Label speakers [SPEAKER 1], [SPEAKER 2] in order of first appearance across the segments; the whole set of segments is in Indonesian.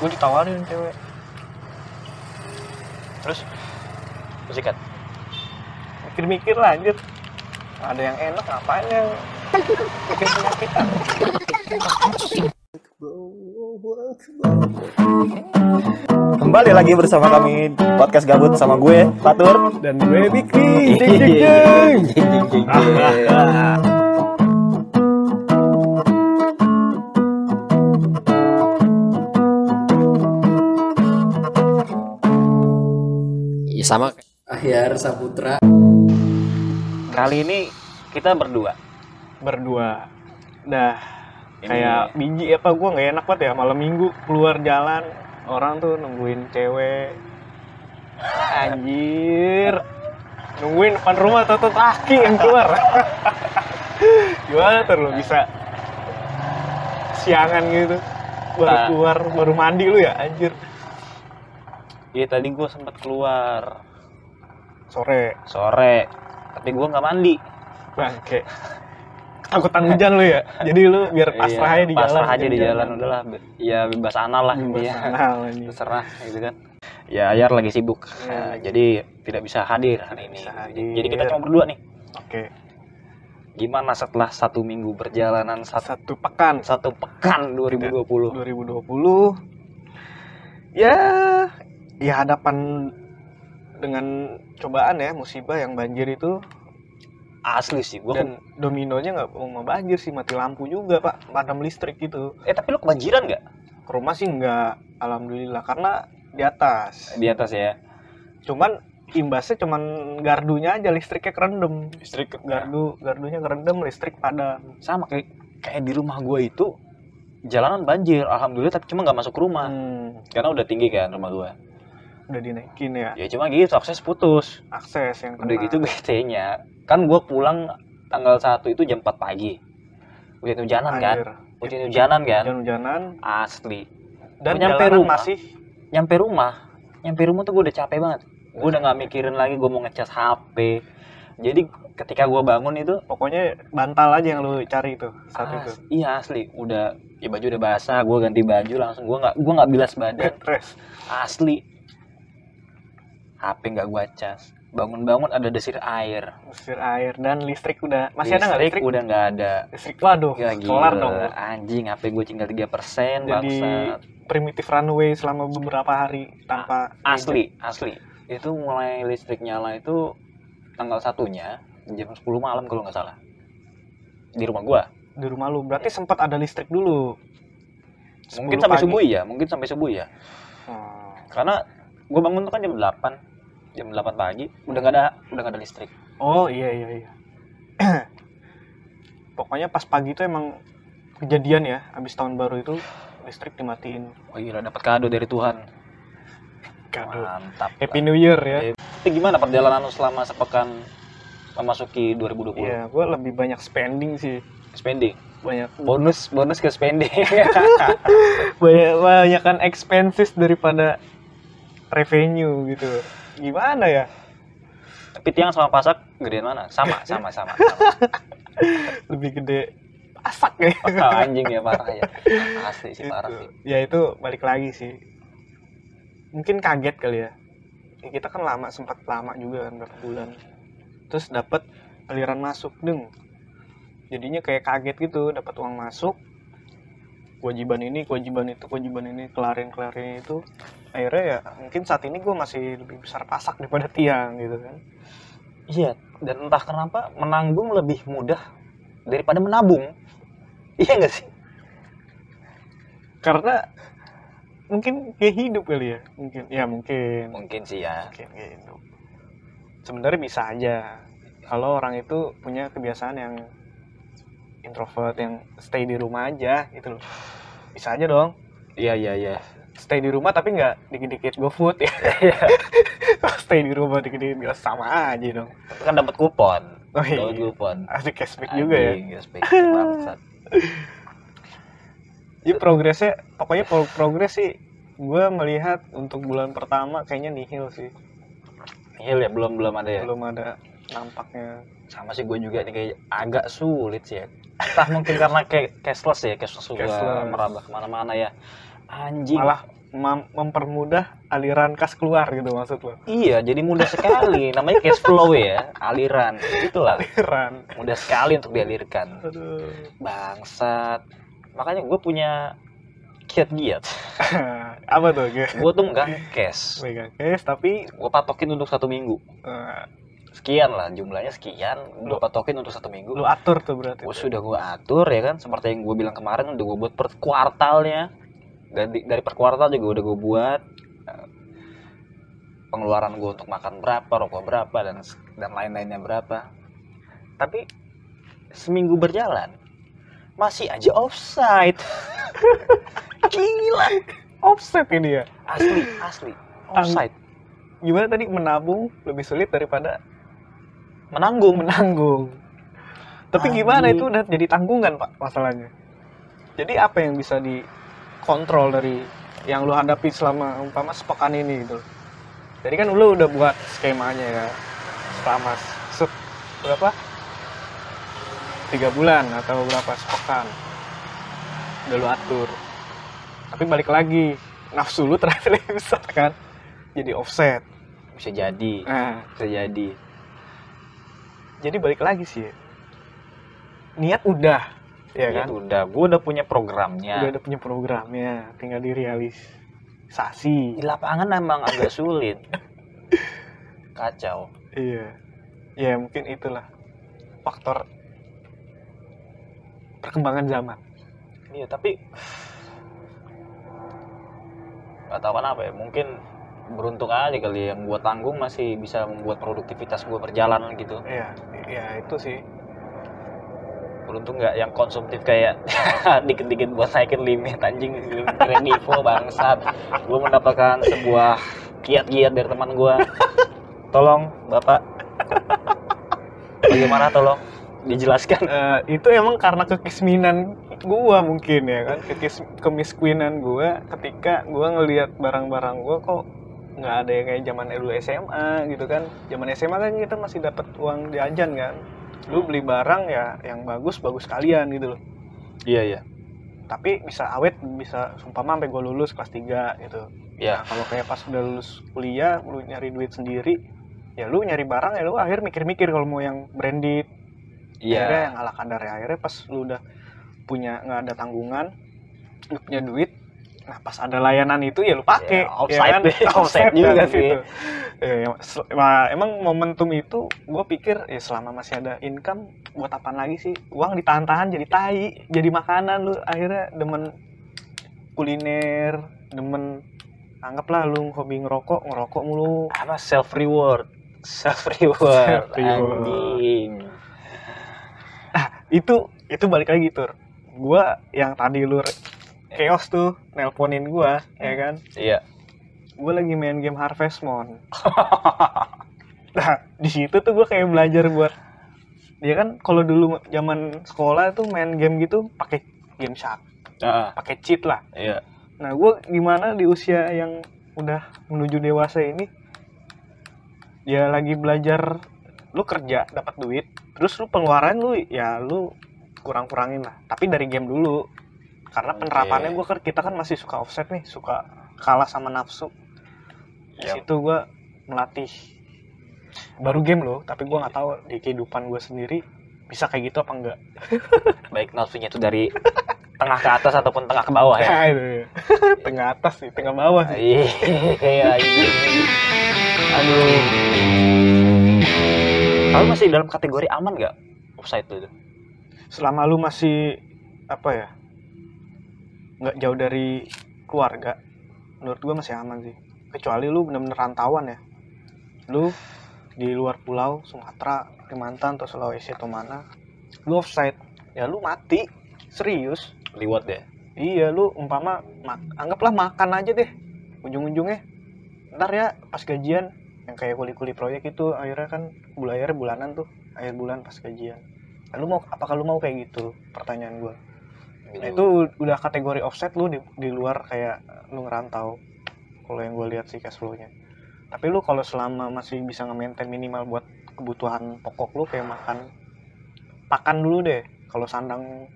[SPEAKER 1] gue ditawarin cewek. Terus
[SPEAKER 2] Sikat.
[SPEAKER 1] mikir-mikir lah anjir. Ada yang enak ngapain yang bikin penyakitan
[SPEAKER 2] Kembali lagi bersama kami podcast gabut sama gue Fatur.
[SPEAKER 1] dan gue Bikri. Jeng jeng jeng
[SPEAKER 3] sama Ahyar Saputra.
[SPEAKER 2] Kali ini kita berdua.
[SPEAKER 1] berdua. Dah
[SPEAKER 2] Ini-
[SPEAKER 1] kayak biji apa gue nggak enak banget ya. Malam minggu keluar jalan orang tuh nungguin cewek. Anjir. Nungguin depan rumah tuh kaki yang keluar. Gimana tuh lo bisa siangan gitu? Baru
[SPEAKER 2] Nah.
[SPEAKER 1] keluar baru mandi lu ya anjir
[SPEAKER 2] Iya tadi gue sempat keluar
[SPEAKER 1] sore
[SPEAKER 2] sore, tapi gue nggak mandi.
[SPEAKER 1] bangke takutan hujan lu ya jadi lu biar pasrah aja di
[SPEAKER 2] Iya, pasrah
[SPEAKER 1] jalan
[SPEAKER 2] aja di jalan udahlah. Ya bebas anal lah
[SPEAKER 1] Bebas
[SPEAKER 2] intinya.
[SPEAKER 1] anal, anjing.
[SPEAKER 2] Terserah gitu kan. Ya Ayar lagi sibuk,
[SPEAKER 1] Iya.
[SPEAKER 2] Nah, jadi tidak bisa hadir hari ini.
[SPEAKER 1] bisa hadir.
[SPEAKER 2] Jadi kita cuma berdua nih.
[SPEAKER 1] oke
[SPEAKER 2] Gimana setelah satu minggu perjalanan satu,
[SPEAKER 1] satu pekan
[SPEAKER 2] satu pekan 2020?
[SPEAKER 1] 2020 ya ya hadapan dengan cobaan ya musibah yang banjir itu.
[SPEAKER 2] Asli sih, gue
[SPEAKER 1] dan dominonya nggak mau banjir sih mati lampu juga pak. Padam listrik gitu.
[SPEAKER 2] Eh tapi lu kebanjiran nggak?
[SPEAKER 1] Ke rumah sih nggak alhamdulillah. Karena di atas.
[SPEAKER 2] Di atas ya?
[SPEAKER 1] cuman imbasnya cuman gardunya aja listriknya kerendam
[SPEAKER 2] Listrik
[SPEAKER 1] gardu gardunya kerendam listrik padam.
[SPEAKER 2] Sama kayak kayak di rumah gue itu jalanan banjir, alhamdulillah tapi cuma nggak masuk rumah.
[SPEAKER 1] Hmm,
[SPEAKER 2] karena udah tinggi kan rumah gue.
[SPEAKER 1] Udah dinaikin ya
[SPEAKER 2] Ya cuma gitu akses putus.
[SPEAKER 1] akses yang
[SPEAKER 2] Udah gitu BT-nya kan gue pulang tanggal 1 itu jam 4 pagi. Hujan-hujanan kan?
[SPEAKER 1] Anjir.
[SPEAKER 2] Hujan-hujanan kan?
[SPEAKER 1] hujan-hujanan
[SPEAKER 2] Asli.
[SPEAKER 1] dan
[SPEAKER 2] Nyampe rumah.
[SPEAKER 1] masih
[SPEAKER 2] Nyampe rumah, nyampe rumah tuh gue udah capek banget. Gue udah nggak mikirin lagi gue mau ngecas HP. Jadi ketika gue bangun itu
[SPEAKER 1] pokoknya bantal aja yang lu cari itu saat itu
[SPEAKER 2] as- iya asli udah ya baju udah basah gue ganti baju langsung gue nggak gue nggak bilas badan asli HP nggak gue cas bangun-bangun ada desir air.
[SPEAKER 1] Usir air dan listrik udah. Masih ada nggak listrik
[SPEAKER 2] udah nggak ada.
[SPEAKER 1] Listrik waduh
[SPEAKER 2] ya
[SPEAKER 1] solar
[SPEAKER 2] gila
[SPEAKER 1] dong.
[SPEAKER 2] Anjing HP gue tinggal 3% persen
[SPEAKER 1] jadi primitif runway selama beberapa hari tanpa
[SPEAKER 2] asli asli. Itu mulai listrik nyala itu tanggal satunya jam 10 malam kalau nggak salah. Di rumah gua.
[SPEAKER 1] Di rumah lu. Berarti sempat ada listrik dulu.
[SPEAKER 2] Mungkin
[SPEAKER 1] 10
[SPEAKER 2] sampai
[SPEAKER 1] pagi.
[SPEAKER 2] subuh ya mungkin sampai subuh ya
[SPEAKER 1] Hmm.
[SPEAKER 2] karena gua bangun tuh kan jam 8 jam 8 pagi udah nggak ada udah nggak ada listrik.
[SPEAKER 1] Oh iya iya iya. Pokoknya pas pagi itu emang kejadian ya habis tahun baru itu listrik dimatiin.
[SPEAKER 2] Oh iya dapat kado dari Tuhan.
[SPEAKER 1] Kado.
[SPEAKER 2] Mantap.
[SPEAKER 1] Happy New Year ya.
[SPEAKER 2] Tapi gimana perjalanan lu selama sepekan memasuki 2020
[SPEAKER 1] Iya, gue lebih banyak spending sih.
[SPEAKER 2] Spending?
[SPEAKER 1] Banyak.
[SPEAKER 2] Bonus bonus ke spending.
[SPEAKER 1] Banyak banyak kan expenses daripada revenue gitu gimana ya?
[SPEAKER 2] Tapi tiang sama pasak gedean mana? Sama sama sama, sama.
[SPEAKER 1] lebih gede pasak ya.
[SPEAKER 2] Oh, anjing ya parah ya. Asli sih parah sih.
[SPEAKER 1] ya itu balik lagi sih. Mungkin kaget kali ya. Ya, kita kan lama sempat lama juga kan berapa bulan. Terus dapat aliran masuk deng. Jadinya kayak kaget gitu dapat uang masuk. Kewajiban ini kewajiban itu kewajiban ini kelarin kelarin itu akhirnya ya mungkin saat ini gue masih lebih besar pasak daripada tiang gitu kan
[SPEAKER 2] Iya, dan entah kenapa menanggung lebih mudah daripada menabung. Iya nggak sih?
[SPEAKER 1] karena mungkin kayak hidup kali ya mungkin ya mungkin
[SPEAKER 2] Mungkin sih ya.
[SPEAKER 1] mungkin kayak hidup sebenarnya bisa aja kalau orang itu punya kebiasaan yang introvert yang stay di rumah aja gitu loh bisa aja dong
[SPEAKER 2] Iya iya iya.
[SPEAKER 1] Stay di rumah tapi nggak dikit-dikit GoFood ya stay di rumah dikit-dikit nggak sama aja dong
[SPEAKER 2] Tapi kan dapat kupon.
[SPEAKER 1] oh
[SPEAKER 2] Dapat
[SPEAKER 1] iya
[SPEAKER 2] kupon.
[SPEAKER 1] asik cashback juga ya
[SPEAKER 2] cashback, bangsat.
[SPEAKER 1] Jadi progresnya pokoknya pro- progres sih gue melihat untuk bulan pertama kayaknya nihil sih
[SPEAKER 2] Nihil ya belum belum ada ya.
[SPEAKER 1] belum ada nampaknya
[SPEAKER 2] Sama sih gue juga nih kayak agak sulit sih ya. Entah mungkin karena kayak cashless ya, cashless juga
[SPEAKER 1] Cashless.
[SPEAKER 2] merambah ke mana-mana ya. Anjing.
[SPEAKER 1] malah mem- mempermudah aliran kas keluar gitu maksud lo
[SPEAKER 2] Iya, jadi mudah sekali. Namanya cash flow ya, aliran. Itulah,
[SPEAKER 1] aliran
[SPEAKER 2] mudah sekali untuk dialirkan.
[SPEAKER 1] aduh
[SPEAKER 2] Bangsat. Makanya gue punya kiat-giat.
[SPEAKER 1] apa tuh gue
[SPEAKER 2] Gue tuh nggak cash.
[SPEAKER 1] megang case tapi
[SPEAKER 2] Gue patokin untuk satu minggu.
[SPEAKER 1] eh,
[SPEAKER 2] Sekian lah, jumlahnya sekian. Gue patokin untuk satu minggu.
[SPEAKER 1] lu atur tuh berarti
[SPEAKER 2] Gue sudah gue atur ya kan. Seperti yang gue bilang kemarin, udah gue buat per kuartalnya. Dari, dari per kuartal juga udah gue buat. Eh, Pengeluaran gue untuk makan berapa, rokok berapa, dan dan lain-lainnya berapa. Tapi seminggu berjalan, masih aja offside. Gila.
[SPEAKER 1] offset ini ya
[SPEAKER 2] Asli, asli. Offside.
[SPEAKER 1] gimana tadi menabung lebih sulit daripada
[SPEAKER 2] Menanggung.
[SPEAKER 1] menanggung tapi gimana itu udah jadi tanggungan pak masalahnya jadi apa yang bisa dikontrol dari yang lu hadapi selama umpama sepekan ini gitu. Jadi kan lu udah buat skemanya ya selama se berapa? Tiga bulan atau berapa sepekan. Udah lu atur. Tapi balik lagi nafsu lu ternyata bisa kan jadi offset.
[SPEAKER 2] Bisa jadi.
[SPEAKER 1] nah.
[SPEAKER 2] Bisa jadi.
[SPEAKER 1] jadi balik lagi sih. Niat udah ya
[SPEAKER 2] Ya
[SPEAKER 1] kan
[SPEAKER 2] udah, gue udah punya programnya.
[SPEAKER 1] udah ada punya programnya tinggal direalisasi
[SPEAKER 2] Di lapangan emang agak sulit. Kacau.
[SPEAKER 1] iya ya mungkin itulah faktor perkembangan zaman
[SPEAKER 2] Iya, tapi gak tahu kenapa ya. Mungkin beruntung aja kali yang gue tanggung masih bisa membuat produktivitas gue berjalan gitu.
[SPEAKER 1] iya ya itu sih
[SPEAKER 2] Beruntung nggak yang konsumtif kayak dikit-dikit buat naikin limit anjing kredivo bangsat. Gue mendapatkan sebuah kiat-kiat dari teman gue. Tolong Bapak. Bagaimana tolong dijelaskan?
[SPEAKER 1] Eh, itu emang karena kekisminan gua mungkin ya kan Kekis kemiskinan gua ketika gua ngelihat barang-barang gua kok nggak ada yang kayak zaman dulu SMA gitu kan zaman SMA kan kita masih dapat uang jajan kan lu beli barang ya yang bagus bagus kalian gitu loh
[SPEAKER 2] Iya iya.
[SPEAKER 1] tapi bisa awet bisa sumpah sampai gue lulus kelas 3 gitu
[SPEAKER 2] Iya.
[SPEAKER 1] Nah, kalau kayak pas udah lulus kuliah lu nyari duit sendiri ya lu nyari barang ya lu akhir mikir-mikir kalau mau yang branded akhirnya
[SPEAKER 2] Iya.
[SPEAKER 1] yang ala kadar ya akhirnya pas lu udah punya nggak ada tanggungan lu punya duit nah pas ada layanan itu ya lu pakai
[SPEAKER 2] Ya, offside deh, offside
[SPEAKER 1] offside
[SPEAKER 2] juga
[SPEAKER 1] juga
[SPEAKER 2] sih.
[SPEAKER 1] sih Eh, ya, emang momentum itu gue pikir ya selama masih ada income buat apaan lagi sih uang ditahan-tahan jadi tai jadi makanan lu akhirnya demen kuliner demen anggaplah lu hobi ngerokok ngerokok mulu
[SPEAKER 2] Apa self reward? Self reward.
[SPEAKER 1] Self-reward.
[SPEAKER 2] Anjing.
[SPEAKER 1] itu itu balik lagi tur gua yang tadi lu chaos tuh nelponin gua ya kan
[SPEAKER 2] Iya.
[SPEAKER 1] gua lagi main game Harvest Moon nah di situ tuh gua kayak belajar buat ya kan kalau dulu zaman sekolah tuh main game gitu pakai game shark
[SPEAKER 2] Heeh.
[SPEAKER 1] pakai cheat lah
[SPEAKER 2] Iya.
[SPEAKER 1] nah gua gimana di usia yang udah menuju dewasa ini ya lagi belajar lu kerja dapat duit terus lu pengeluaran lu ya lu kurang-kurangin lah tapi dari game dulu karena penerapannya gua kan kita kan masih suka offset nih suka kalah sama nafsu di
[SPEAKER 2] Yap.
[SPEAKER 1] situ gua melatih baru game loh tapi gua nggak tahu di kehidupan gua sendiri bisa kayak gitu apa enggak
[SPEAKER 2] Baik nafsunya itu dari tengah ke atas ataupun tengah ke bawah ya.
[SPEAKER 1] ya. tengah atas sih tengah bawah sih
[SPEAKER 2] Iya, anjing. Aduh. Kalau masih dalam kategori aman nggak offside itu?
[SPEAKER 1] selama lu masih apa ya nggak jauh dari keluarga. Menurut gua masih aman sih. Kecuali lu bener-bener rantauan ya. Lu di luar pulau Sumatera Kalimantan atau Sulawesi atau mana lu offside. Ya lu mati. Serius.
[SPEAKER 2] Liwat deh.
[SPEAKER 1] iya lu umpama ma- anggaplah makan aja deh. Ujung-ujungnya ntar ya pas gajian. Yang kayak kuli-kuli proyek itu akhirnya kan bulayarnya bulanan tuh. Akhir bulan pas gajian. Lu mau apakah lu mau kayak gitu? Pertanyaan gua Nah, itu udah kategori offset lu di, di luar kayak lu ngerantau. Kalau yang gue lihat sih cash flow-nya. Tapi lu kalau selama masih bisa nge-maintain minimal buat kebutuhan pokok lu kayak makan pakan dulu deh. Kalau sandang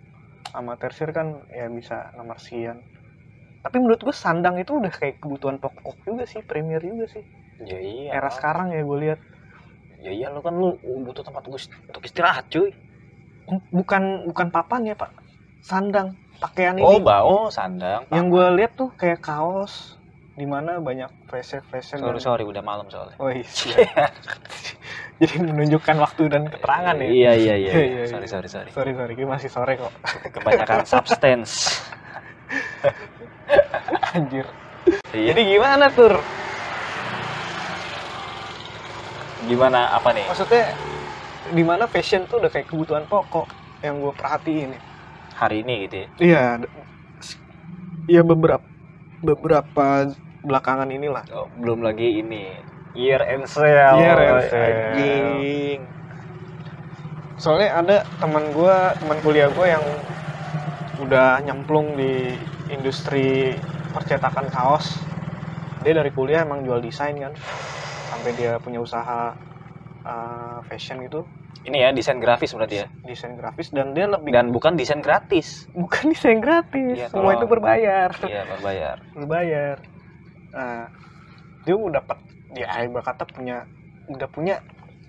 [SPEAKER 1] sama tersir kan ya bisa nomor sekian. Tapi menurut gue sandang itu udah kayak kebutuhan pokok juga sih premier juga sih.
[SPEAKER 2] Ya iya.
[SPEAKER 1] Era sekarang ya gue lihat.
[SPEAKER 2] Ya iya lu kan lu butuh tempat untuk untuk istirahat cuy.
[SPEAKER 1] Bukan bukan papan ya pak sandang pakaian
[SPEAKER 2] oh
[SPEAKER 1] ini.
[SPEAKER 2] oh sandang
[SPEAKER 1] yang gue lihat tuh kayak kaos di mana banyak fashion fashion
[SPEAKER 2] sorry sorry udah malam soalnya.
[SPEAKER 1] Oh iya. Jadi menunjukkan waktu dan keterangan ya?
[SPEAKER 2] Iya iya iya
[SPEAKER 1] Iya, iya, iya.
[SPEAKER 2] sorry sorry. Sorry
[SPEAKER 1] sorry sorry ini masih sore kok.
[SPEAKER 2] Kebanyakan substance.
[SPEAKER 1] Anjir.
[SPEAKER 2] Iya.
[SPEAKER 1] Jadi gimana tur?
[SPEAKER 2] Gimana apa nih?
[SPEAKER 1] Maksudnya di mana fashion tuh udah kayak kebutuhan pokok yang gue perhatiin ya
[SPEAKER 2] hari ini gitu ya?
[SPEAKER 1] Iya iya beberapa beberapa belakangan inilah.
[SPEAKER 2] Oh, belum lagi ini. Year end sale.
[SPEAKER 1] Year end sale.
[SPEAKER 2] anjing.
[SPEAKER 1] Soalnya ada teman gue teman kuliah gue yang udah nyemplung di industri percetakan kaos. Dia dari kuliah emang jual desain kan. Sampai dia punya usaha uh, fashion gitu.
[SPEAKER 2] Ini ya desain grafis berarti ya?
[SPEAKER 1] Desain grafis dan dia lebih
[SPEAKER 2] dan bukan desain gratis?
[SPEAKER 1] Bukan desain gratis.
[SPEAKER 2] Iya,
[SPEAKER 1] semua
[SPEAKER 2] tolong.
[SPEAKER 1] itu berbayar.
[SPEAKER 2] Iya berbayar.
[SPEAKER 1] Berbayar. Nah dia udah dapat dia ibarat kata punya udah punya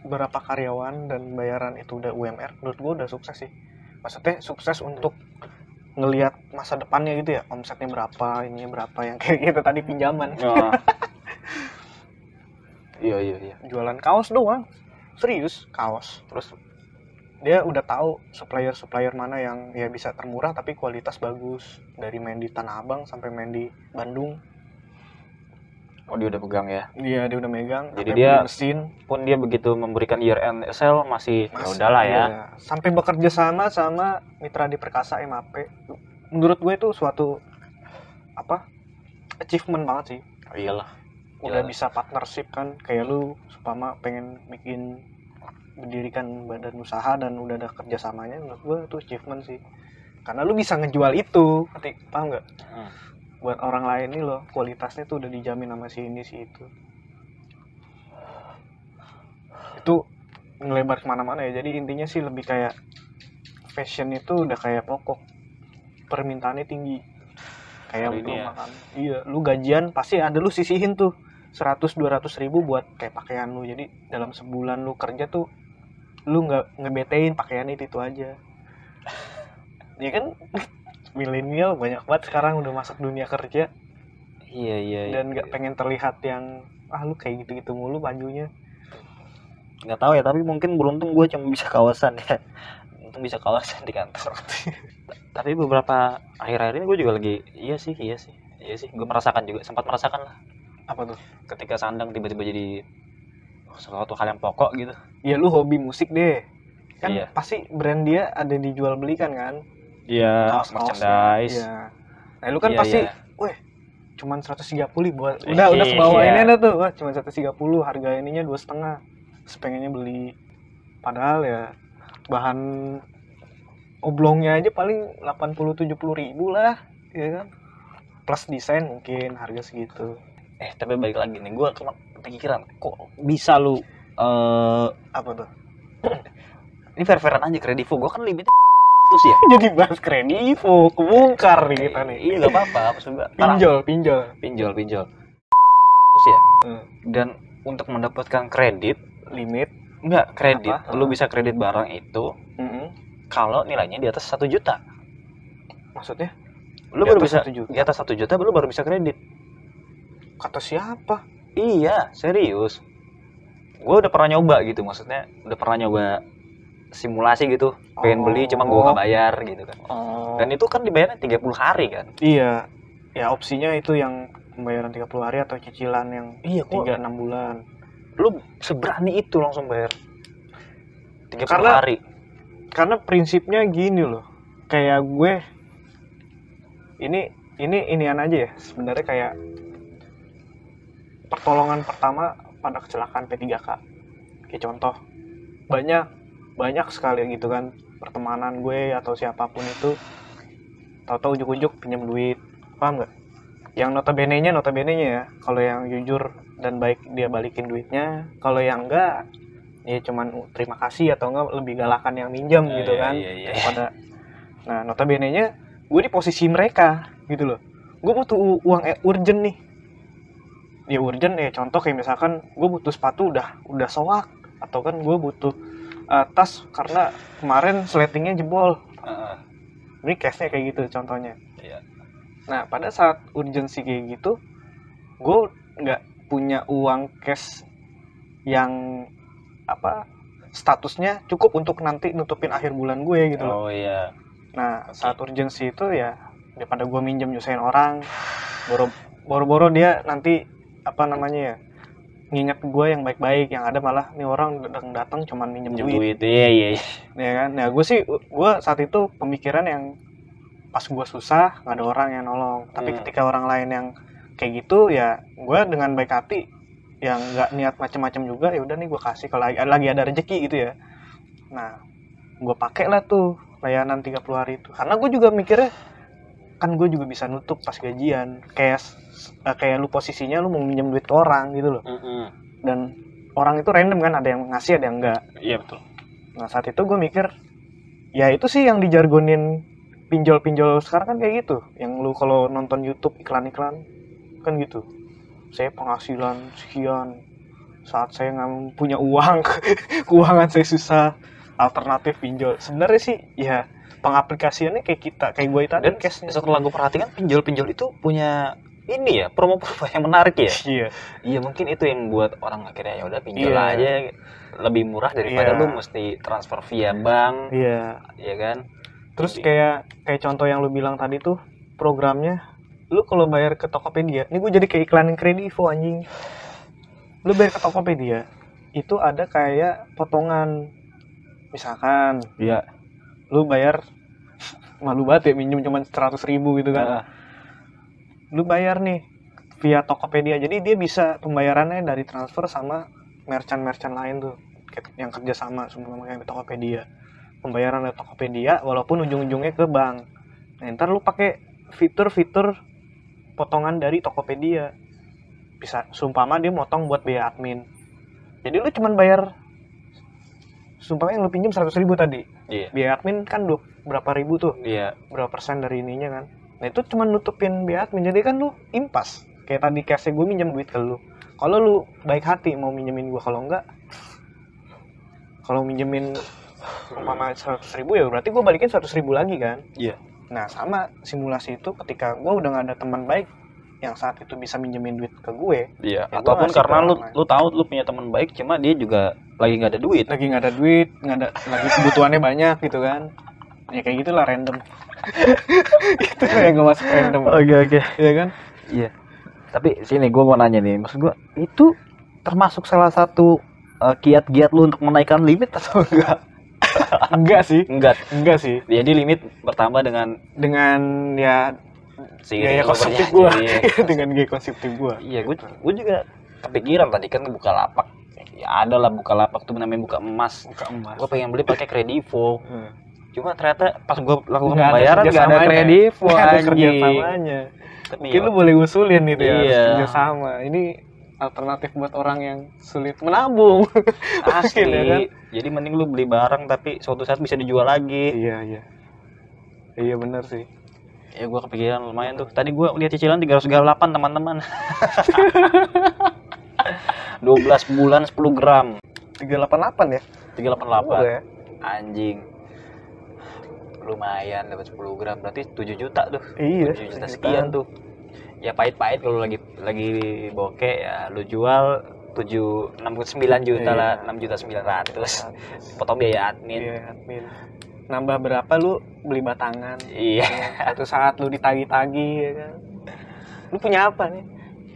[SPEAKER 1] berapa karyawan dan bayaran itu udah UMR menurut gue udah sukses sih. Maksudnya sukses untuk ngelihat masa depannya gitu ya. Omsetnya berapa ininya berapa yang kayak gitu. Tadi pinjaman.
[SPEAKER 2] Oh. iya iya iya.
[SPEAKER 1] Jualan kaos doang serius kaos terus dia udah tahu supplier supplier mana yang ya bisa termurah tapi kualitas bagus dari main di Tanah Abang sampai main di Bandung
[SPEAKER 2] oh dia udah pegang ya
[SPEAKER 1] Dia dia udah megang.
[SPEAKER 2] Jadi dia-
[SPEAKER 1] mesin.
[SPEAKER 2] pun dia begitu memberikan year end sale masih ya
[SPEAKER 1] Mas-
[SPEAKER 2] udahlah ya
[SPEAKER 1] iya. Sampai bekerja sama sama mitra di Perkasa MAP. Menurut gue itu suatu apa? achievement banget sih.
[SPEAKER 2] Oh, iyalah
[SPEAKER 1] Udah
[SPEAKER 2] Iya.
[SPEAKER 1] bisa partnership kan kayak lu supama pengen bikin mendirikan badan usaha dan udah ada kerjasamanya menurut gue itu achievement sih. Karena lu bisa ngejual itu ngerti? Paham nggak?
[SPEAKER 2] Hmm.
[SPEAKER 1] buat orang lain nih loh kualitasnya tuh udah dijamin sama si ini si itu. Itu ngelebar ke mana-mana ya. Jadi intinya sih lebih kayak fashion itu udah kayak pokok. Permintaannya tinggi. Kayak lu
[SPEAKER 2] ya.
[SPEAKER 1] makan. Iya lu gajian pasti ada lu sisihin tuh 100 200 ribu buat kayak pakaian lu. Jadi dalam sebulan lu kerja tuh lu nggak ngebetein pakaian itu itu aja. Ya kan? Milenial banyak banget sekarang udah masuk dunia kerja.
[SPEAKER 2] Iya iya iya.
[SPEAKER 1] dan nggak pengen terlihat yang ah lu kayak gitu-gitu mulu bajunya.
[SPEAKER 2] Nggak tahu ya tapi mungkin beruntung gue cuma bisa kawasan ya. Untung bisa kawasan di kantor. Tapi beberapa akhir-akhir ini gue juga lagi iya sih iya sih. Iya sih gue merasakan juga sempat merasakan lah
[SPEAKER 1] apa tuh?
[SPEAKER 2] Ketika sandang tiba-tiba jadi sesuatu hal yang pokok gitu.
[SPEAKER 1] Ya lu hobi musik deh. Kan
[SPEAKER 2] Iya.
[SPEAKER 1] pasti brand dia ada dijual belikan kan?
[SPEAKER 2] Iya
[SPEAKER 1] Kaos-kaosnya.
[SPEAKER 2] merchandise.
[SPEAKER 1] Iya. nah lu kan
[SPEAKER 2] Iya,
[SPEAKER 1] pasti
[SPEAKER 2] iya.
[SPEAKER 1] weh cuman 130 buat udah udah
[SPEAKER 2] Iya.
[SPEAKER 1] kebawain aja tuh. Wah cuma 130 harga ininya dua setengah. Terus pengennya beli. Padahal ya bahan oblongnya aja paling 80 70 ribu lah ya kan? Plus desain mungkin harga segitu
[SPEAKER 2] eh tapi balik lagi nih gue kepikiran kok bisa lu eh
[SPEAKER 1] apa tuh?
[SPEAKER 2] Ini fair-fairan aja kredivo gue kan limit terus ya.
[SPEAKER 1] Jadi bahas kredivo kebongkar nih kita nih.
[SPEAKER 2] Iya gak apa-apa maksud gue
[SPEAKER 1] pinjol pinjol.
[SPEAKER 2] Pinjol pinjol. Terus ya
[SPEAKER 1] Hmm.
[SPEAKER 2] dan untuk mendapatkan kredit
[SPEAKER 1] limit?
[SPEAKER 2] Enggak kredit.
[SPEAKER 1] Apa?
[SPEAKER 2] lu bisa kredit barang itu
[SPEAKER 1] Mm-mm.
[SPEAKER 2] kalau nilainya di atas satu juta.
[SPEAKER 1] Maksudnya?
[SPEAKER 2] Lu baru bisa
[SPEAKER 1] 1 juta?
[SPEAKER 2] di atas satu juta lu baru bisa kredit
[SPEAKER 1] kata siapa?
[SPEAKER 2] Iya serius. Gue udah pernah nyoba gitu maksudnya udah pernah nyoba simulasi gitu. Pengen beli cuma gue
[SPEAKER 1] Oh.
[SPEAKER 2] nggak bayar gitu kan.
[SPEAKER 1] Oh.
[SPEAKER 2] Dan itu kan dibayarnya 30 hari kan?
[SPEAKER 1] Iya. Ya opsinya itu yang pembayaran 30 hari atau cicilan yang
[SPEAKER 2] iya
[SPEAKER 1] 3 6 bulan.
[SPEAKER 2] Lu seberani itu langsung bayar 30
[SPEAKER 1] Karena-
[SPEAKER 2] hari.
[SPEAKER 1] karena prinsipnya gini loh. Kayak gue ini ini inian aja ya. Sebenarnya kayak pertolongan pertama pada kecelakaan P3K kayak contoh banyak banyak sekali gitu kan pertemanan gue atau siapa pun itu tahu-tahu ujuk-ujuk pinjam duit paham nggak? Yang notabene nya notabene nya ya kalau yang jujur dan baik dia balikin duitnya kalau yang enggak ya cuman terima kasih atau enggak lebih galakan yang minjam
[SPEAKER 2] Iya,
[SPEAKER 1] gitu
[SPEAKER 2] iya,
[SPEAKER 1] kan
[SPEAKER 2] iya, iya.
[SPEAKER 1] daripada nah notabene nya gue di posisi mereka gitu loh. Gue butuh uang eh, urgent nih ya urgent ya contoh kayak misalkan gue butuh sepatu udah udah soak atau kan gue butuh eh, tas karena kemarin sletingnya jebol
[SPEAKER 2] Heeh.
[SPEAKER 1] ini case-nya kayak gitu contohnya
[SPEAKER 2] Iya.
[SPEAKER 1] nah pada saat urgensi kayak gitu gue nggak punya uang cash yang apa statusnya cukup untuk nanti nutupin akhir bulan gue gitu loh
[SPEAKER 2] oh iya
[SPEAKER 1] nah
[SPEAKER 2] Oke.
[SPEAKER 1] saat urgensi itu ya daripada gue minjem nyusahin orang boro boro-boro dia nanti apa namanya ya nginget gue yang baik-baik yang ada malah nih orang datang datang cuman minjem duit.
[SPEAKER 2] duit iya iya.
[SPEAKER 1] Ya kan? Nah gue sih gue saat itu pemikiran yang pas gue susah nggak ada orang yang nolong. Tapi
[SPEAKER 2] Hmm.
[SPEAKER 1] ketika orang lain yang kayak gitu ya gue dengan baik hati yang nggak niat macem-macem juga ya udah nih gue kasih kalau lagi, lagi ada rezeki gitu ya. Nah gue pakai lah tuh layanan 30 hari itu. Karena gue juga mikirnya kan gue juga bisa nutup pas gajian kayak eh, kayak lu posisinya lu mau minjem duit ke orang gitu loh
[SPEAKER 2] Mm-mm.
[SPEAKER 1] dan orang itu random kan ada yang ngasih ada yang enggak
[SPEAKER 2] iya betul
[SPEAKER 1] Nah saat itu gue mikir ya itu sih yang dijargonin pinjol-pinjol sekarang kan kayak gitu. Yang lu kalau nonton YouTube iklan-iklan kan gitu. Saya penghasilan sekian saat saya nggak punya uang, keuangan saya susah, alternatif pinjol. Sebenarnya sih ya pengaplikasiannya kayak kita, kayak gue tadi
[SPEAKER 2] dan
[SPEAKER 1] case-nya.
[SPEAKER 2] setelah gue perhatikan pinjol-pinjol itu punya ini ya promo-promo yang menarik ya
[SPEAKER 1] Iya,
[SPEAKER 2] iya mungkin itu yang buat orang akhirnya ya udah pinjol
[SPEAKER 1] Iya.
[SPEAKER 2] aja lebih murah daripada
[SPEAKER 1] Iya.
[SPEAKER 2] lu mesti transfer via bank
[SPEAKER 1] iya.
[SPEAKER 2] ya kan
[SPEAKER 1] Terus
[SPEAKER 2] Jadi-
[SPEAKER 1] kayak kayak contoh yang lu bilang tadi tuh programnya lu kalau bayar ke Tokopedia, ini gue jadi kayak iklanin Kredivo anjing. Lu bayar ke Tokopedia, itu ada kayak potongan misalkan
[SPEAKER 2] iya
[SPEAKER 1] lu bayar malu banget ya minjem cuma 100 ribu gitu kan.
[SPEAKER 2] Heeh.
[SPEAKER 1] Lu bayar nih via Tokopedia, jadi dia bisa pembayarannya dari transfer sama merchant-merchant lain tuh yang kerja sama sama kayak Tokopedia. Pembayaran dari Tokopedia walaupun ujung-ujungnya ke bank. Nah, ntar lu pakai fitur-fitur potongan dari Tokopedia. Bisa sumpama dia motong buat biaya admin. Jadi lu cuman bayar sumpama yang lu pinjam 100 ribu tadi.
[SPEAKER 2] Iya.
[SPEAKER 1] Biaya admin kan du- berapa ribu tuh?
[SPEAKER 2] iya.
[SPEAKER 1] Berapa persen dari ininya kan? Nah itu cuma nutupin biaya admin. Jadi kan lu impas. Kayak tadi case gue minjem duit ke lu. Kalau lu baik hati mau minjemin gue kalau enggak kalau minjemin umpama seratus ribu ya berarti gue balikin seratus ribu lagi kan?
[SPEAKER 2] Iya.
[SPEAKER 1] nah sama simulasi itu ketika gue udah nggak ada teman baik yang saat itu bisa minjemin duit ke gue
[SPEAKER 2] iya
[SPEAKER 1] Ya,
[SPEAKER 2] ataupun karena lu lu tahu lu punya teman baik cuma dia juga lagi nggak ada duit.
[SPEAKER 1] Lagi nggak ada duit nggak ada lagi kebutuhannya banyak gitu kan. Ya kayak gitulah random. Itu yang gue masuk random.
[SPEAKER 2] Oke oke.
[SPEAKER 1] Ya kan?
[SPEAKER 2] Iya. Tapi sini gue mau nanya nih, maksud gue itu termasuk salah satu uh, kiat-kiat lu untuk menaikkan limit atau enggak?
[SPEAKER 1] enggak sih.
[SPEAKER 2] Enggak.
[SPEAKER 1] enggak sih.
[SPEAKER 2] Jadi limit bertambah dengan
[SPEAKER 1] dengan ya
[SPEAKER 2] si
[SPEAKER 1] gaya
[SPEAKER 2] berjanji.
[SPEAKER 1] gue
[SPEAKER 2] Iya.
[SPEAKER 1] dengan gaya konsumtif gue
[SPEAKER 2] Iya, gue gue juga kepikiran tadi kan buka lapak. Ya ada lah buka lapak tuh namanya buka emas.
[SPEAKER 1] buka emas
[SPEAKER 2] Gue pengen beli pakai kredivo.
[SPEAKER 1] Hmm.
[SPEAKER 2] Cuma ternyata pas gue lakukan
[SPEAKER 1] ada
[SPEAKER 2] pembayaran nggak ada kredivo
[SPEAKER 1] Nggak ada kerjasamanya
[SPEAKER 2] Tapi
[SPEAKER 1] mungkin
[SPEAKER 2] ya,
[SPEAKER 1] lu boleh usulin itu ya
[SPEAKER 2] Iya.
[SPEAKER 1] kerja sama ini alternatif buat orang yang sulit menabung
[SPEAKER 2] asli.
[SPEAKER 1] ya kan?
[SPEAKER 2] Jadi mending lu beli barang tapi suatu saat bisa dijual lagi.
[SPEAKER 1] iya iya iya bener sih
[SPEAKER 2] Ya gue kepikiran lumayan tuh. Tadi gue lihat cicilan 308 teman-teman. 12 bulan 10 gram.
[SPEAKER 1] 388 ya
[SPEAKER 2] 388.
[SPEAKER 1] Murah ya
[SPEAKER 2] Anjing. Lumayan dapat 10 gram berarti 7 juta tuh.
[SPEAKER 1] iya
[SPEAKER 2] 7 juta sekian tuh. Ya pahit-pahit kalau lagi lagi bokeh ya lu jual 7 69 juta
[SPEAKER 1] Iya.
[SPEAKER 2] lah, 6 juta 900. Potong biaya admin.
[SPEAKER 1] iya admin nambah berapa lu beli batangan
[SPEAKER 2] Iya.
[SPEAKER 1] satu saat lu ditagi-tagi ya kan lu punya apa nih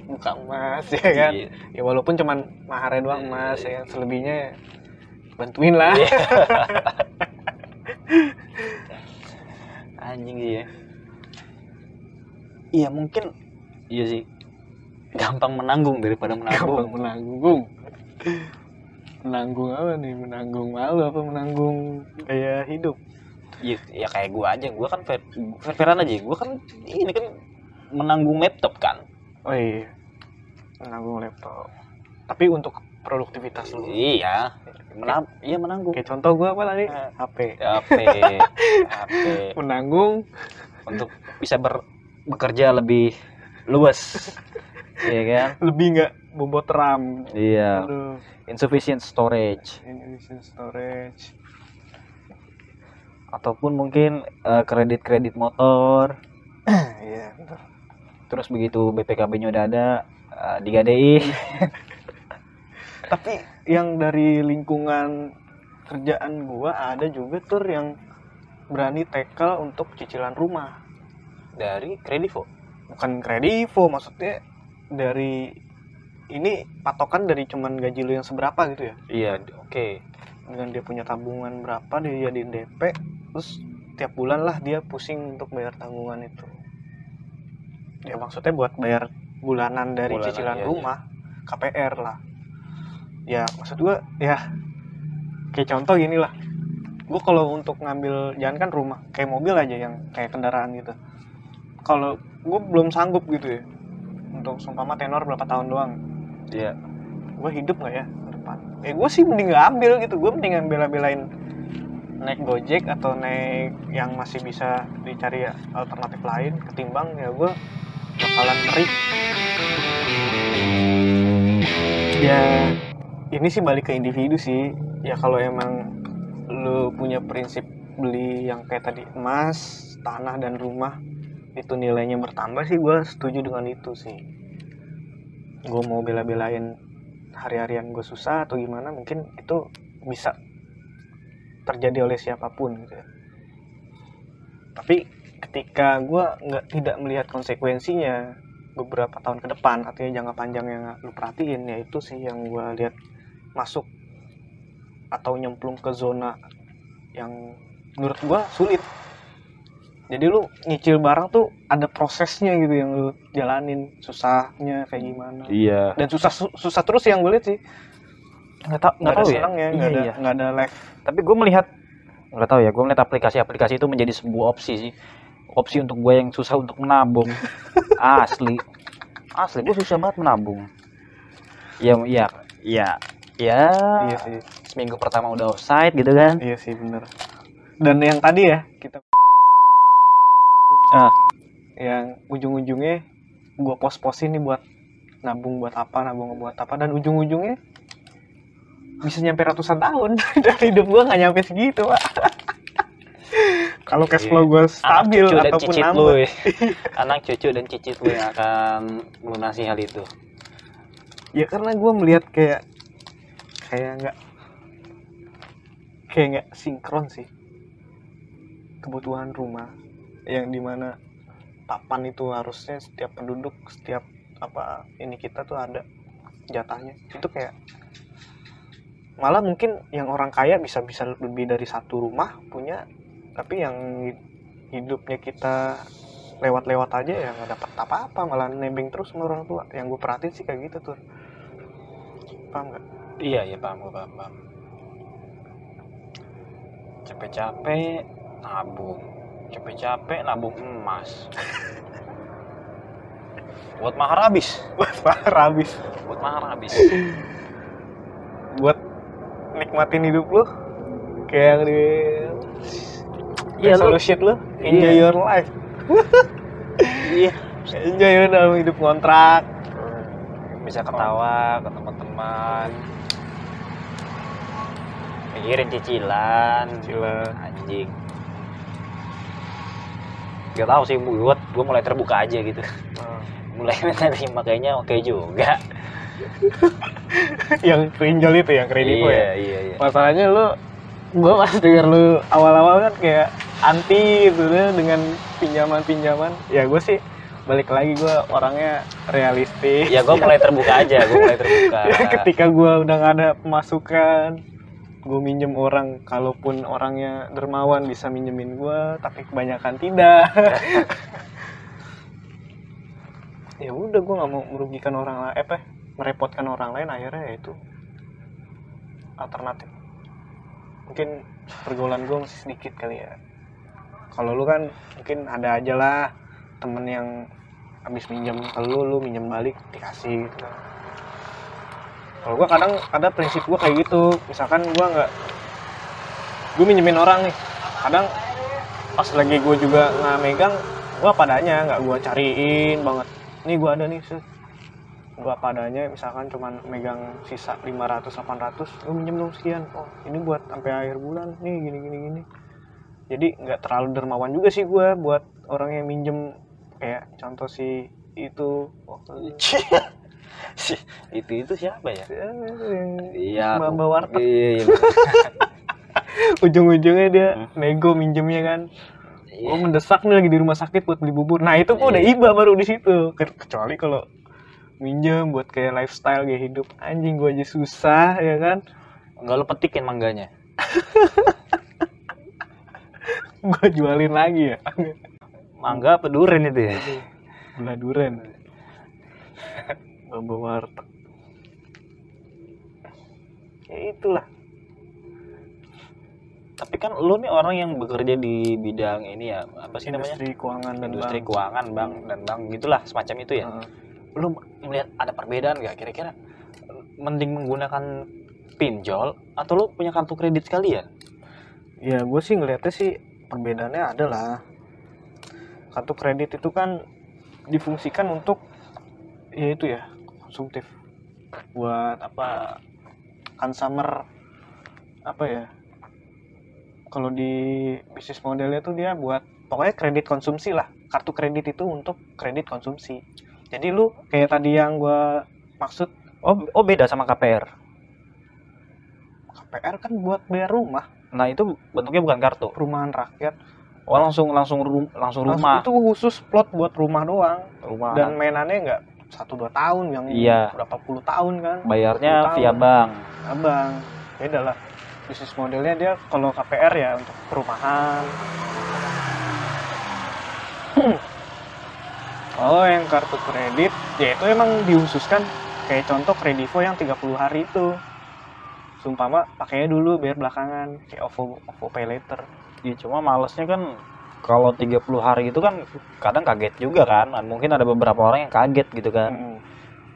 [SPEAKER 1] buka emas ya kan
[SPEAKER 2] Iya.
[SPEAKER 1] ya walaupun cuman maharnya doang emas ya kan selebihnya ya bantuin lah
[SPEAKER 2] Iya. Anjing iya. Iya mungkin iya sih. Gampang menanggung daripada
[SPEAKER 1] gampang
[SPEAKER 2] menabung.
[SPEAKER 1] menanggung menanggung apa nih? Menanggung malu apa menanggung gaya hidup?
[SPEAKER 2] Iya, ya kayak gua aja, gua kan fair, fairan aja. Gua kan ini kan menanggung laptop kan.
[SPEAKER 1] oh iya menanggung laptop. Tapi untuk produktivitas lu?
[SPEAKER 2] Iya. Menang, iya menanggung.
[SPEAKER 1] kayak contoh gua apa tadi?
[SPEAKER 2] Eh.
[SPEAKER 1] HP
[SPEAKER 2] HP, HP
[SPEAKER 1] menanggung.
[SPEAKER 2] Untuk bisa ber bekerja lebih luas. Iya kan?
[SPEAKER 1] Lebih nggak bobot RAM.
[SPEAKER 2] Iya.
[SPEAKER 1] Aduh,
[SPEAKER 2] insufficient storage.
[SPEAKER 1] Insufficient storage.
[SPEAKER 2] Ataupun mungkin eh, kredit-kredit motor.
[SPEAKER 1] Iya betul.
[SPEAKER 2] terus begitu BPKB-nya udah ada eh, digadein
[SPEAKER 1] tapi yang dari lingkungan kerjaan gua ada juga tur yang berani tackle untuk cicilan rumah.
[SPEAKER 2] Dari kredivo
[SPEAKER 1] bukan kredivo maksudnya dari ini patokan dari cuman gaji lu yang seberapa gitu ya?
[SPEAKER 2] Iya oke.
[SPEAKER 1] Dengan dia punya tabungan berapa dia jadiin DP terus tiap bulan lah dia pusing untuk bayar tanggungan itu. Ya maksudnya buat bayar bulanan dari
[SPEAKER 2] Bulanan,
[SPEAKER 1] cicilan
[SPEAKER 2] iya,
[SPEAKER 1] rumah KPR lah. Ya maksud gua ya kayak contoh gini lah gua kalau untuk ngambil jangan kan rumah kayak mobil aja yang kayak kendaraan gitu. Kalau gua belum sanggup gitu ya untuk sumpama tenor berapa tahun doang
[SPEAKER 2] iya.
[SPEAKER 1] Gue hidup nggak ya? Ke depan. Ya gue sih mending nggak ambil gitu. Gue mendingan bela-belain naik gojek atau naik yang masih bisa dicari alternatif lain ketimbang ya gue bakalan ngeri. Ya ini sih balik ke individu sih. Ya kalau emang lu punya prinsip beli yang kayak tadi emas tanah dan rumah itu nilainya bertambah sih. Gue setuju dengan itu sih gue mau bela-belain hari-harian gue susah atau gimana mungkin itu bisa terjadi oleh siapa pun gitu ya. tapi ketika gue nggak tidak melihat konsekuensinya beberapa tahun ke depan artinya jangka panjang yang lu perhatiin ya itu sih yang gue lihat masuk atau nyemplung ke zona yang menurut gue sulit jadi lu nyicil barang tuh ada prosesnya gitu yang lu jalanin. Susahnya kayak gimana.
[SPEAKER 2] Iya.
[SPEAKER 1] Dan susah su- susah terus yang gue lihat sih.
[SPEAKER 2] Nggak tau
[SPEAKER 1] nggak ada
[SPEAKER 2] tahu ya?
[SPEAKER 1] senang ya
[SPEAKER 2] iya,
[SPEAKER 1] nggak ada
[SPEAKER 2] iya.
[SPEAKER 1] nggak ada live
[SPEAKER 2] tapi gue melihat nggak tahu ya gue melihat aplikasi-aplikasi itu menjadi sebuah opsi sih. Opsi untuk gue yang susah untuk menabung. Asli. Asli gue susah banget menabung. Ya ya ya ya
[SPEAKER 1] iya sih.
[SPEAKER 2] Seminggu pertama udah offside gitu kan.
[SPEAKER 1] Iya sih bener. Dan yang tadi ya kita
[SPEAKER 2] Ah.
[SPEAKER 1] yang ujung-ujungnya gue pos-posin nih buat nabung buat apa nabung buat apa dan ujung-ujungnya bisa nyampe ratusan tahun dan hidup gue nggak nyampe segitu pak kalau cash flow gue stabil
[SPEAKER 2] Iya. anak cucu dan
[SPEAKER 1] ataupun
[SPEAKER 2] cicit
[SPEAKER 1] nambah
[SPEAKER 2] lu ya. anak cucu dan cicit lu yang akan melunasi hal itu
[SPEAKER 1] ya karena gue melihat kayak kayak nggak kayak nggak sinkron sih kebutuhan rumah yang di mana papan itu harusnya setiap penduduk setiap apa ini kita tuh ada jatahnya. Itu kayak malah mungkin yang orang kaya bisa bisa lebih dari satu rumah punya tapi yang hidupnya kita lewat-lewat aja ya nggak dapat apa-apa malah nembeng terus sama orang tua. Yang gue perhatiin sih kayak gitu tuh paham nggak?
[SPEAKER 2] Iya iya paham gua paham, paham. capek-capek nabung capek-capek nabung emas. Buat mahar habis.
[SPEAKER 1] Buat mahar habis.
[SPEAKER 2] Buat mahar habis.
[SPEAKER 1] Buat nikmatin hidup lu. Kayak di
[SPEAKER 2] Iya, lu-
[SPEAKER 1] resolution lu. Enjoy
[SPEAKER 2] Iya.
[SPEAKER 1] your life.
[SPEAKER 2] Iya.
[SPEAKER 1] Enjoy lu dalam hidup kontrak.
[SPEAKER 2] Bisa ketawa ke teman-teman. Mikirin cicilan.
[SPEAKER 1] Gila
[SPEAKER 2] anjing gak tau sih buat gue mulai terbuka aja gitu. Mulai menerima kayaknya oke juga.
[SPEAKER 1] Yang pinjol itu yang kredit
[SPEAKER 2] iya
[SPEAKER 1] ya?
[SPEAKER 2] Iya iya
[SPEAKER 1] masalahnya lu gua pas denger lu awal-awal kan kayak anti gitu ya dengan pinjaman-pinjaman. Ya gue sih balik lagi gua orangnya realistis.
[SPEAKER 2] Ya gue mulai terbuka aja gue mulai terbuka.
[SPEAKER 1] Ketika gua udah nggak ada pemasukan gue minjem orang kalaupun orangnya dermawan bisa minjemin gua tapi kebanyakan tidak. Ya udah gua nggak mau merugikan orang lain eh merepotkan orang lain akhirnya ya itu. Alternatif. Mungkin pergaulan gua masih sedikit kali ya. Kalau lu kan mungkin ada aja lah temen yang habis minjem ke lu lu minjem balik dikasih gitu kalau gua kadang ada prinsip gua kayak gitu. Misalkan gua nggak gue minjemin orang nih. Kadang pas lagi gue juga nggak megang gua padanya nggak gua cariin banget. Nih gua ada nih gua padanya misalkan cuman megang sisa 500 800 lu minjem dong sekian. Oh ini buat sampai akhir bulan. Nih gini gini gini. Jadi nggak terlalu dermawan juga sih gua buat orang yang minjem. Kayak contoh si itu. Waktu
[SPEAKER 2] Si, itu itu siapa ya
[SPEAKER 1] yang
[SPEAKER 2] iya
[SPEAKER 1] Mbak- Warteg.
[SPEAKER 2] iya, iya.
[SPEAKER 1] ujung-ujungnya dia
[SPEAKER 2] Hmm.
[SPEAKER 1] nego minjemnya kan
[SPEAKER 2] Iya.
[SPEAKER 1] oh mendesak nih lagi di rumah sakit buat beli bubur nah itu pun udah
[SPEAKER 2] Iya.
[SPEAKER 1] iba baru di situ Ke- kecuali kalau minjem buat kayak lifestyle gaya hidup anjing gua aja susah ya kan
[SPEAKER 2] Enggak lo petikin mangganya
[SPEAKER 1] gua jualin lagi ya
[SPEAKER 2] mangga apa durian itu ya
[SPEAKER 1] gula duren bamba warteg ya itulah.
[SPEAKER 2] Tapi kan lo nih orang yang bekerja di bidang ini ya apa sih namanya?
[SPEAKER 1] Industri keuangan dan
[SPEAKER 2] industri
[SPEAKER 1] bank.
[SPEAKER 2] keuangan bank dan bank gitulah semacam itu ya.
[SPEAKER 1] Heeh.
[SPEAKER 2] lo melihat ada perbedaan nggak kira-kira? Mending menggunakan pinjol atau lo punya kartu kredit sekalian
[SPEAKER 1] ya? Gue sih ngeliatnya sih perbedaannya ada lah kartu kredit itu kan difungsikan untuk ya itu ya konsumtif buat apa consumer apa ya kalau di bisnis modelnya tuh dia buat pokoknya kredit konsumsi lah kartu kredit itu untuk kredit konsumsi. Jadi lu kayak tadi yang gue maksud
[SPEAKER 2] oh oh beda sama KPR
[SPEAKER 1] KPR kan buat bayar rumah.
[SPEAKER 2] Nah itu bentuknya bukan kartu?
[SPEAKER 1] Perumahan rakyat.
[SPEAKER 2] Oh langsung langsung rum- langsung
[SPEAKER 1] Langsung
[SPEAKER 2] rumah.
[SPEAKER 1] itu khusus plot buat rumah doang.
[SPEAKER 2] Rumah.
[SPEAKER 1] Dan mainannya nggak satu dua tahun yang
[SPEAKER 2] Iya.
[SPEAKER 1] berapa puluh tahun kan?
[SPEAKER 2] Bayarnya
[SPEAKER 1] 10
[SPEAKER 2] via
[SPEAKER 1] tahun.
[SPEAKER 2] bank.
[SPEAKER 1] Abang beda lah. Bisnis modelnya dia kalau KPR ya untuk perumahan. Oh yang kartu kredit ya itu emang dihususkan. Kayak contoh kredivo yang 30 hari itu. Sumpama pakainya dulu biar belakangan. Kayak OVO OVO Pay Later.
[SPEAKER 2] Ya cuma malesnya kan kalau 30 hari itu kan kadang kaget juga kan mungkin ada beberapa orang yang kaget gitu kan
[SPEAKER 1] Mm-mm.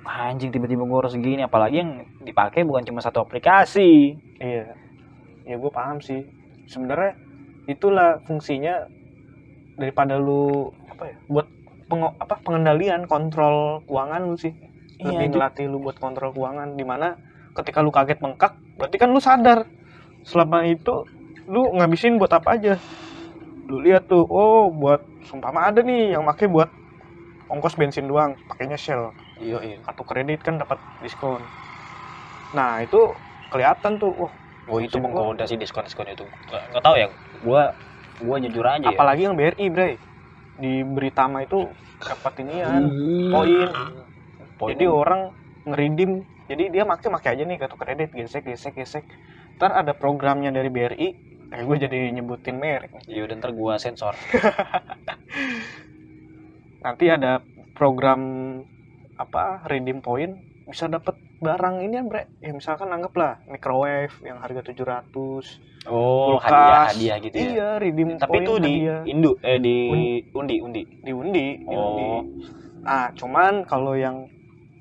[SPEAKER 2] anjing tiba-tiba gue harus segini apalagi yang dipakai bukan cuma satu aplikasi
[SPEAKER 1] Iya, ya gue paham sih. Sebenarnya itulah fungsinya daripada lu apa ya, buat pengo- apa pengendalian kontrol keuangan lu sih.
[SPEAKER 2] Iya,
[SPEAKER 1] Lebih lu buat kontrol keuangan. Di mana ketika lu kaget bengkak, berarti kan lu sadar selama itu lu ngabisin buat apa aja. Lu lihat tuh, oh buat sumpama ada nih yang pakai buat ongkos bensin doang, pakainya Shell.
[SPEAKER 2] Iya iya
[SPEAKER 1] kartu kredit kan dapat diskon. Nah itu kelihatan tuh, wah
[SPEAKER 2] oh itu menggoda sih diskon diskon itu. Nggak, tahu ya gua gua jujur aja ya.
[SPEAKER 1] Apalagi yang BRI bre. Di Beritama itu dapat inian poin.
[SPEAKER 2] Poin.
[SPEAKER 1] jadi orang ngeridim jadi dia make make aja nih kartu kredit gesek gesek gesek. Ntar ada programnya dari BRI eh gue jadi nyebutin merek
[SPEAKER 2] iya udah ntar gua sensor
[SPEAKER 1] nanti ada program apa redeem point bisa dapat barang ini ya bre ya misalkan anggaplah microwave yang harga 700
[SPEAKER 2] oh
[SPEAKER 1] Kulkas.
[SPEAKER 2] hadiah hadiah gitu ya
[SPEAKER 1] iya redeem
[SPEAKER 2] tapi
[SPEAKER 1] point
[SPEAKER 2] itu di
[SPEAKER 1] hadiah.
[SPEAKER 2] indu eh di undi undi
[SPEAKER 1] diundi, diundi.
[SPEAKER 2] Oh.
[SPEAKER 1] Nah, cuman kalau yang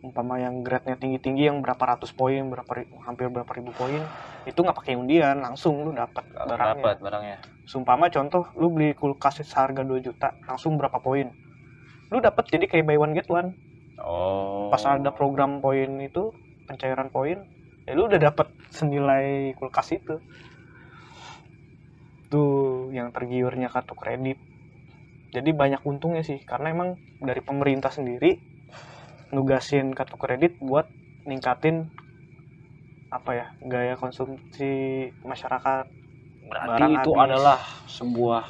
[SPEAKER 1] umpama yang grade-nya tinggi-tinggi yang berapa ratus poin, berapa hampir berapa ribu poin, itu nggak pakai undian, langsung lu dapat barangnya.
[SPEAKER 2] dapat barangnya
[SPEAKER 1] Sumpama contoh lu beli kulkas seharga 2 juta, langsung berapa poin? Lu dapat jadi kayak buy one get one.
[SPEAKER 2] oh
[SPEAKER 1] Pas ada program poin itu, pencairan poin, ya lu udah dapat senilai kulkas itu. Tuh yang tergiurnya kartu kredit. Jadi banyak untungnya sih karena emang dari pemerintah sendiri nugasin kartu kredit buat ningkatin apa ya gaya konsumsi masyarakat.
[SPEAKER 2] Berarti
[SPEAKER 1] barang
[SPEAKER 2] itu
[SPEAKER 1] habis.
[SPEAKER 2] adalah sebuah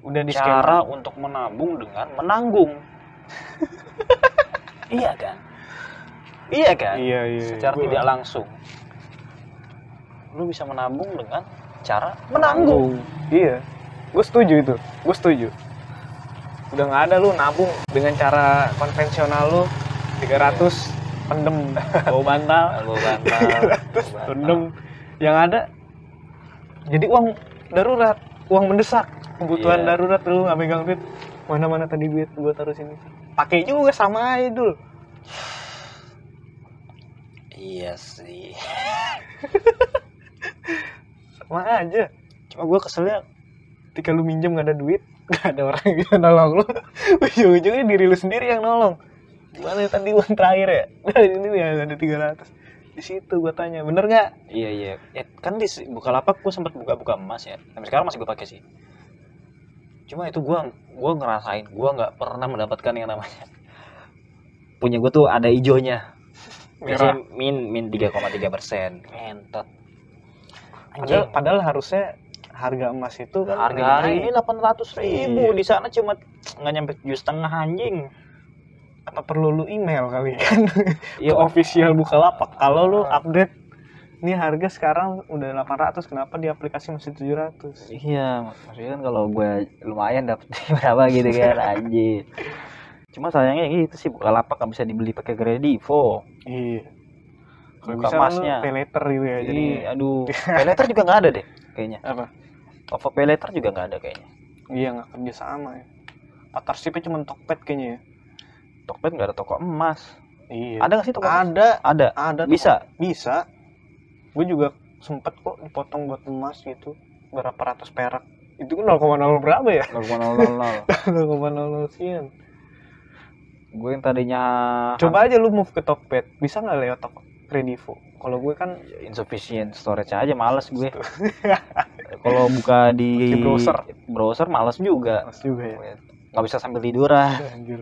[SPEAKER 1] udah di
[SPEAKER 2] cara untuk menabung dengan menanggung. Iya kan? Iya kan?
[SPEAKER 1] Iya iya
[SPEAKER 2] secara
[SPEAKER 1] Gua-
[SPEAKER 2] tidak langsung. Lu bisa menabung dengan cara menanggung.
[SPEAKER 1] Iya. Gue setuju itu. Gue setuju. Udah nggak ada lu nabung dengan cara konvensional lu 300 pendem. Bawa bantal.
[SPEAKER 2] Bawa bantal,
[SPEAKER 1] pendem. Yang ada jadi uang darurat uang mendesak. Kebutuhan
[SPEAKER 2] Iya.
[SPEAKER 1] darurat lu nggak megang duit. Mana mana tadi duit gue taruh sini. Pakai juga sama aja dul.
[SPEAKER 2] Iya sih.
[SPEAKER 1] Sama aja. Cuma gue keselnya ketika lu minjem nggak ada duit gak ada orang yang bisa nolong lu. Ujung-ujungnya diri lu sendiri yang nolong gimana ya tadi uang terakhir ya? Nah, ini nih ada 300 di situ gua tanya bener nggak?
[SPEAKER 2] Iya iya. Ya, kan di bukalapak gue sempat buka-buka emas ya. Sampai sekarang masih gue pakai sih. Cuma itu gue gua ngerasain gue nggak pernah mendapatkan yang namanya. Punya gue tuh ada hijaunya.
[SPEAKER 1] Merah.
[SPEAKER 2] Min min 3,3 persen. Entot
[SPEAKER 1] padahal, padahal harusnya harga emas itu kan
[SPEAKER 2] harga hari ini delapan ratus ribu.
[SPEAKER 1] Iya.
[SPEAKER 2] di sana cuma nggak nyampe tujuh setengah anjing
[SPEAKER 1] apa perlu lu email kali kan
[SPEAKER 2] Iya,
[SPEAKER 1] ke official Bukalapak kalau lu update ini harga sekarang udah 800 kenapa di aplikasi masih 700
[SPEAKER 2] Iya, maksudnya kan kalau gue lumayan dapet berapa gitu kan anjing. Cuma sayangnya gitu sih Bukalapak nggak bisa dibeli pakai kredivo.
[SPEAKER 1] iya kalau
[SPEAKER 2] Buka
[SPEAKER 1] bisa
[SPEAKER 2] emasnya.
[SPEAKER 1] pay later gitu ya jadi
[SPEAKER 2] Jadi aduh, pay letter juga nggak ada deh kayaknya.
[SPEAKER 1] apa
[SPEAKER 2] OVO pay letter juga nggak ada kayaknya.
[SPEAKER 1] iya nggak kerja sama ya partnershipnya cuma Tokped kayaknya ya
[SPEAKER 2] Tokped nggak ada toko emas.
[SPEAKER 1] iya
[SPEAKER 2] Ada nggak sih toko emas?
[SPEAKER 1] ada
[SPEAKER 2] Ada.
[SPEAKER 1] ada
[SPEAKER 2] Bisa.
[SPEAKER 1] bisa gue juga sempet kok dipotong buat emas gitu berapa ratus perak itu kan 0,0 berapa ya
[SPEAKER 2] 0,000.
[SPEAKER 1] 0,00 sekian
[SPEAKER 2] gue yang tadinya
[SPEAKER 1] coba aja lu move ke Tokped bisa nggak lewat toko Kredivo kalau gue kan
[SPEAKER 2] insufficient storage aja males gue. Kalau buka di,
[SPEAKER 1] Di browser.
[SPEAKER 2] browser males juga.
[SPEAKER 1] mas juga ya
[SPEAKER 2] Nggak bisa sambil tiduran.
[SPEAKER 1] anjir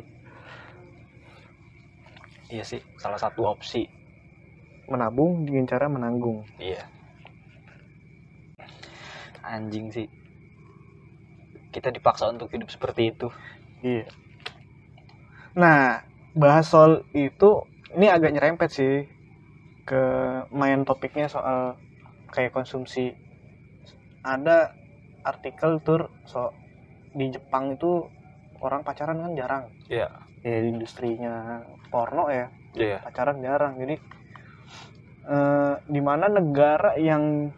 [SPEAKER 2] Iya sih, salah satu opsi.
[SPEAKER 1] menabung dengan cara menanggung
[SPEAKER 2] Iya. Anjing sih. Kita dipaksa untuk hidup seperti itu.
[SPEAKER 1] iya nah bahas soal itu ini agak nyerempet sih ke main topiknya soal kayak konsumsi ada artikel tur so di Jepang itu orang pacaran kan jarang
[SPEAKER 2] Iya.
[SPEAKER 1] Ya industrinya porno ya.
[SPEAKER 2] Iya.
[SPEAKER 1] pacaran jarang. Jadi eh, di mana negara yang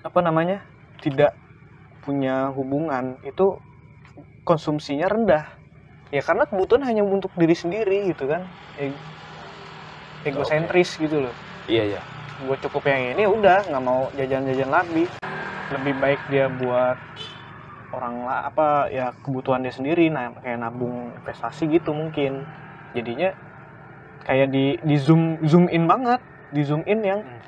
[SPEAKER 1] apa namanya tidak punya hubungan itu konsumsinya rendah. Ya karena kebutuhan hanya untuk diri sendiri gitu kan. E- egosentris gitu loh.
[SPEAKER 2] Iya, iya.
[SPEAKER 1] gue cukup yang ini udah. Nggak mau jajan-jajan lebih lebih baik dia buat orang lah apa ya kebutuhan dia sendiri nah kayak nabung investasi gitu mungkin. Jadinya kayak di di zoom zoom in banget di zoom in yang
[SPEAKER 2] Hmm.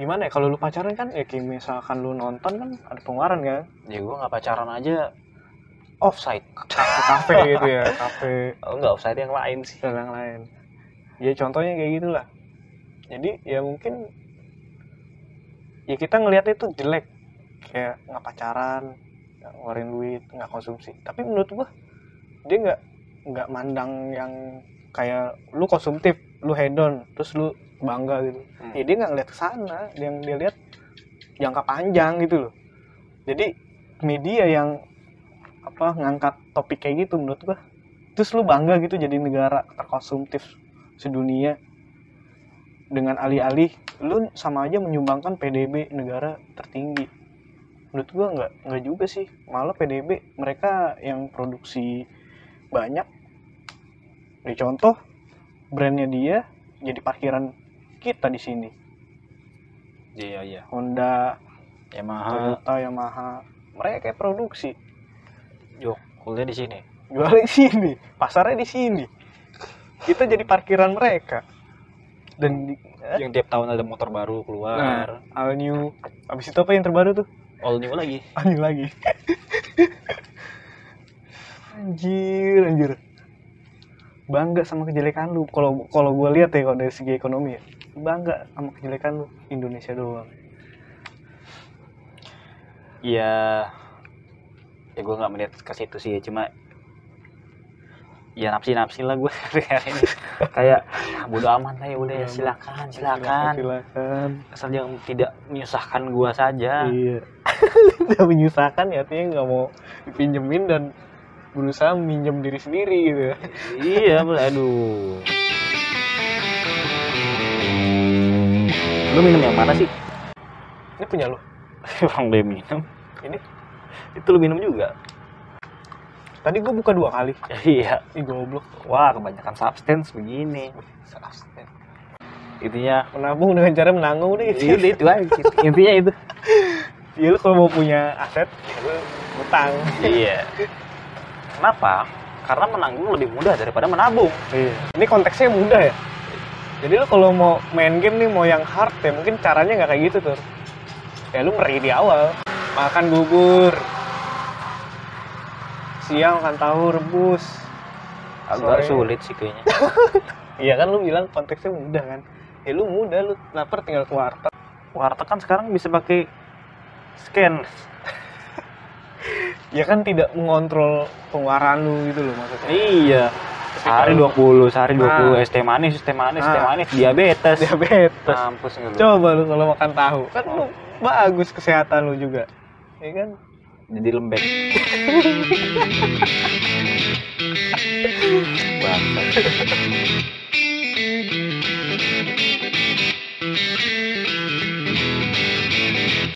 [SPEAKER 1] gimana ya kalau lu pacaran kan ya kayak misalkan lu nonton kan ada pengeluaran kan?
[SPEAKER 2] Ya gue nggak pacaran aja. Offside.
[SPEAKER 1] ke kafe gitu ya kafe.
[SPEAKER 2] Oh, nggak offside yang lain sih.
[SPEAKER 1] yang lain. Ya contohnya kayak gitulah. Jadi ya mungkin ya kita ngelihatnya itu jelek. Kayak nggak pacaran nggak ngeluarin duit nggak konsumsi. Tapi menurut gua dia nggak nggak mandang yang kayak lu konsumtif lu hedon terus lu bangga gitu.
[SPEAKER 2] Hmm.
[SPEAKER 1] ya dia nggak ngeliat ke sana yang dia lihat jangka panjang gitu loh. Jadi media yang apa ngangkat topik kayak gitu menurut gua terus lu bangga gitu jadi negara terkonsumtif sedunia dengan alih-alih lu sama aja menyumbangkan PDB negara tertinggi menurut gua nggak nggak juga sih. Malah PDB mereka yang produksi banyak. Jadi contoh brandnya dia jadi parkiran kita di sini.
[SPEAKER 2] Iya, iya.
[SPEAKER 1] Honda
[SPEAKER 2] Yamaha.
[SPEAKER 1] Toyota Yamaha. Mereka kayak produksi.
[SPEAKER 2] Yo, kuliah di sini.
[SPEAKER 1] jualnya di sini. Pasarnya di sini. Kita jadi parkiran mereka. Dan eh,
[SPEAKER 2] Yang tiap tahun ada motor baru keluar.
[SPEAKER 1] all new abis itu apa yang terbaru tuh
[SPEAKER 2] All new lagi.
[SPEAKER 1] all new lagi anjir anjir bangga sama kejelekan lu kalau kalau gue lihat ya kalau dari segi ekonomi ya bangga sama kejelekan lu Indonesia doang
[SPEAKER 2] Iya. Ya gue nggak melihat ke situ sih, cuma ya napsi-napsi lah gue hari ini. Kayak ah, bodo amat lah ya udah ya, silakan, silakan.
[SPEAKER 1] silakan
[SPEAKER 2] Asal yang tidak menyusahkan gua saja.
[SPEAKER 1] iya udah menyusahkan ya artinya nggak mau dipinjemin dan berusaha minjem diri sendiri gitu ya
[SPEAKER 2] iya. Aduh. Lu minum yang mana sih?
[SPEAKER 1] ini punya lu
[SPEAKER 2] Orang dia minum.
[SPEAKER 1] Ini?
[SPEAKER 2] Itu lu minum juga?
[SPEAKER 1] tadi gue buka dua kali
[SPEAKER 2] iya.
[SPEAKER 1] ih goblok
[SPEAKER 2] Wah, kebanyakan substance begini. Intinya
[SPEAKER 1] menabung dengan cara menanggung deh
[SPEAKER 2] Iya, udah itu aja. Intinya itu.
[SPEAKER 1] Ya lu kalau mau punya aset ya lu utang
[SPEAKER 2] iya. Kenapa? Karena menanggung lebih mudah daripada menabung.
[SPEAKER 1] Iya. Ini konteksnya mudah ya? Jadi lu kalau mau main game nih mau yang hard ya mungkin caranya nggak kayak gitu tuh ya lu meri di awal. Makan bubur. Siang makan tahu rebus.
[SPEAKER 2] Agak
[SPEAKER 1] Sore.
[SPEAKER 2] sulit sih kayaknya.
[SPEAKER 1] Iya kan lu bilang konteksnya mudah kan? Ya lu mudah lu lapar tinggal ke warteg.
[SPEAKER 2] Warteg kan sekarang bisa pakai scan.
[SPEAKER 1] Ya kan tidak mengontrol pengeluaran lu gitu loh maksudnya.
[SPEAKER 2] Iya. Sehari 20 sehari 20
[SPEAKER 1] Nah.
[SPEAKER 2] es teh manis es teh manis teh
[SPEAKER 1] Nah.
[SPEAKER 2] manis diabetes.
[SPEAKER 1] Diabetes.
[SPEAKER 2] Mampus lu.
[SPEAKER 1] Coba lu kalau makan tahu. Kan lu bagus kesehatan lu juga. Ya kan?
[SPEAKER 2] Jadi lembek. Bangsat.